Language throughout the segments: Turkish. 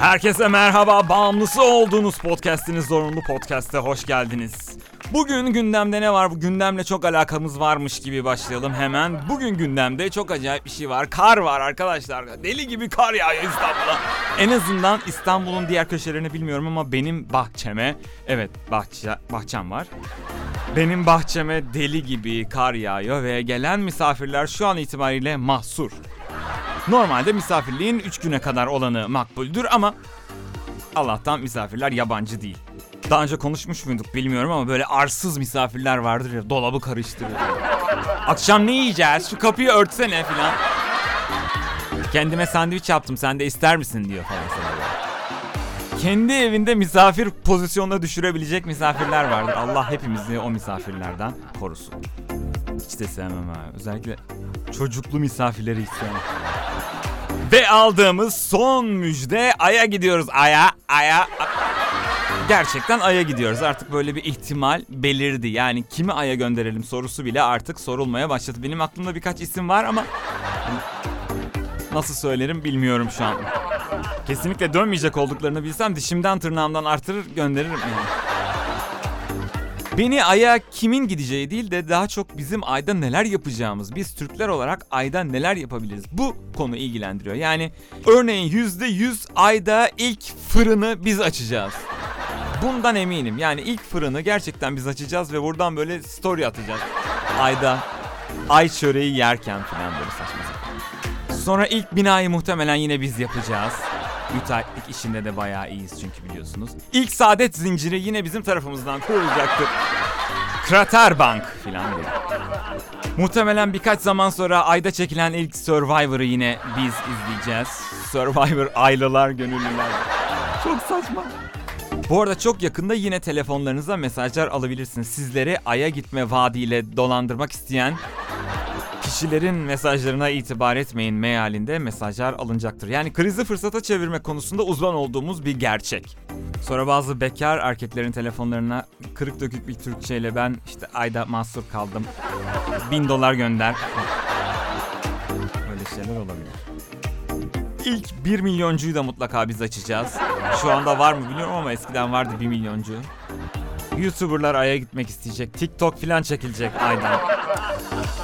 Herkese merhaba. Bağımlısı olduğunuz podcast'iniz Zorunlu Podcast'e hoş geldiniz. Bugün gündemde ne var? Bu gündemle çok alakamız varmış gibi başlayalım hemen. Bugün gündemde çok acayip bir şey var. Kar var arkadaşlar. Deli gibi kar yağıyor İstanbul'a. En azından İstanbul'un diğer köşelerini bilmiyorum ama benim bahçeme, evet bahçe, bahçem var. Benim bahçeme deli gibi kar yağıyor ve gelen misafirler şu an itibariyle mahsur. Normalde misafirliğin 3 güne kadar olanı makbuldür ama Allah'tan misafirler yabancı değil. Daha önce konuşmuş muyduk bilmiyorum ama böyle arsız misafirler vardır ya dolabı karıştırır. Akşam ne yiyeceğiz? Şu kapıyı örtsene filan. Kendime sandviç yaptım sen de ister misin diyor falan sana. Kendi evinde misafir pozisyonuna düşürebilecek misafirler vardır. Allah hepimizi o misafirlerden korusun. Hiç de sevmem ha. Özellikle çocuklu misafirleri hiç. Ve aldığımız son müjde Ay'a gidiyoruz. Ay'a, Ay'a. Gerçekten Ay'a gidiyoruz. Artık böyle bir ihtimal belirdi. Yani kimi Ay'a gönderelim sorusu bile artık sorulmaya başladı. Benim aklımda birkaç isim var ama nasıl söylerim bilmiyorum şu an. Kesinlikle dönmeyecek olduklarını bilsem dişimden tırnağımdan artırır gönderirim yani. Beni Ay'a kimin gideceği değil de daha çok bizim Ay'da neler yapacağımız, biz Türkler olarak Ay'da neler yapabiliriz bu konu ilgilendiriyor. Yani örneğin %100 Ay'da ilk fırını biz açacağız. Bundan eminim. Yani ilk fırını gerçekten biz açacağız ve buradan böyle story atacağız. Ayda ay çöreği yerken falan böyle saçma sapan. Sonra ilk binayı muhtemelen yine biz yapacağız. Müteahhitlik işinde de bayağı iyiyiz çünkü biliyorsunuz. İlk saadet zinciri yine bizim tarafımızdan kurulacaktır. Krater Bank filan diye. Muhtemelen birkaç zaman sonra ayda çekilen ilk Survivor'ı yine biz izleyeceğiz. Survivor aylılar gönüllüler. Çok saçma. Bu arada çok yakında yine telefonlarınıza mesajlar alabilirsiniz. Sizleri Ay'a gitme vaadiyle dolandırmak isteyen kişilerin mesajlarına itibar etmeyin mealinde mesajlar alınacaktır. Yani krizi fırsata çevirme konusunda uzman olduğumuz bir gerçek. Sonra bazı bekar erkeklerin telefonlarına kırık dökük bir Türkçeyle ben işte ayda mahsur kaldım. Bin dolar gönder. Öyle şeyler olabilir. İlk 1 milyoncuyu da mutlaka biz açacağız. Şu anda var mı bilmiyorum ama eskiden vardı 1 milyoncu. YouTuber'lar Ay'a gitmek isteyecek. TikTok falan çekilecek Ay'dan.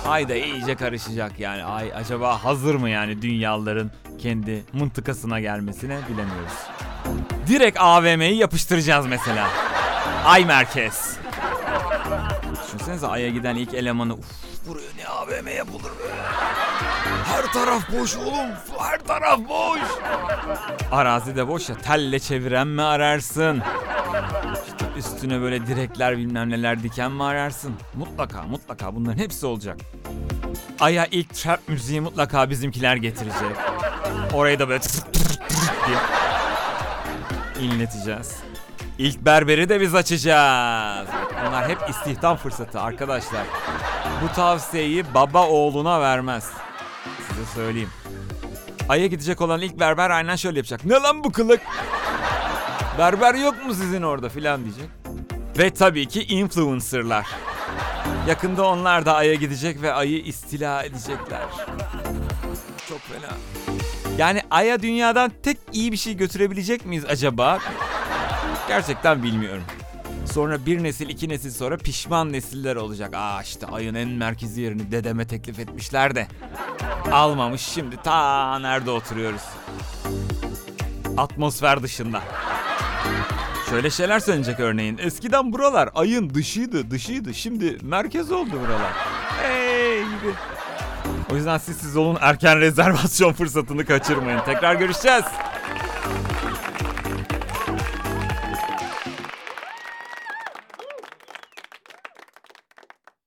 Ay da iyice karışacak yani. Ay acaba hazır mı yani dünyaların kendi mıntıkasına gelmesine bilemiyoruz. Direkt AVM'yi yapıştıracağız mesela. Ay merkez. Düşünsenize Ay'a giden ilk elemanı. Uf buraya ne AVM yapılır be. Her taraf boş oğlum. Her taraf boş. Arazi de boş ya. Telle çeviren mi ararsın? Üstüne böyle direkler bilmem neler diken mi ararsın? Mutlaka mutlaka bunların hepsi olacak. Aya ilk trap müziği mutlaka bizimkiler getirecek. Orayı da böyle diye inleteceğiz. İlk berberi de biz açacağız. Bunlar hep istihdam fırsatı arkadaşlar. Bu tavsiyeyi baba oğluna vermez. Size söyleyeyim. Ay'a gidecek olan ilk berber aynen şöyle yapacak. Ne lan bu kılık? Berber yok mu sizin orada filan diyecek. Ve tabii ki influencerlar. Yakında onlar da Ay'a gidecek ve Ay'ı istila edecekler. Çok fena. Yani Ay'a dünyadan tek iyi bir şey götürebilecek miyiz acaba? Gerçekten bilmiyorum. Sonra bir nesil iki nesil sonra pişman nesiller olacak. Aa işte ayın en merkezi yerini dedeme teklif etmişler de. Almamış şimdi ta nerede oturuyoruz. Atmosfer dışında. Şöyle şeyler söylenecek örneğin. Eskiden buralar ayın dışıydı, dışıydı. Şimdi merkez oldu buralar. Hey gibi. O yüzden siz siz olun erken rezervasyon fırsatını kaçırmayın. Tekrar görüşeceğiz.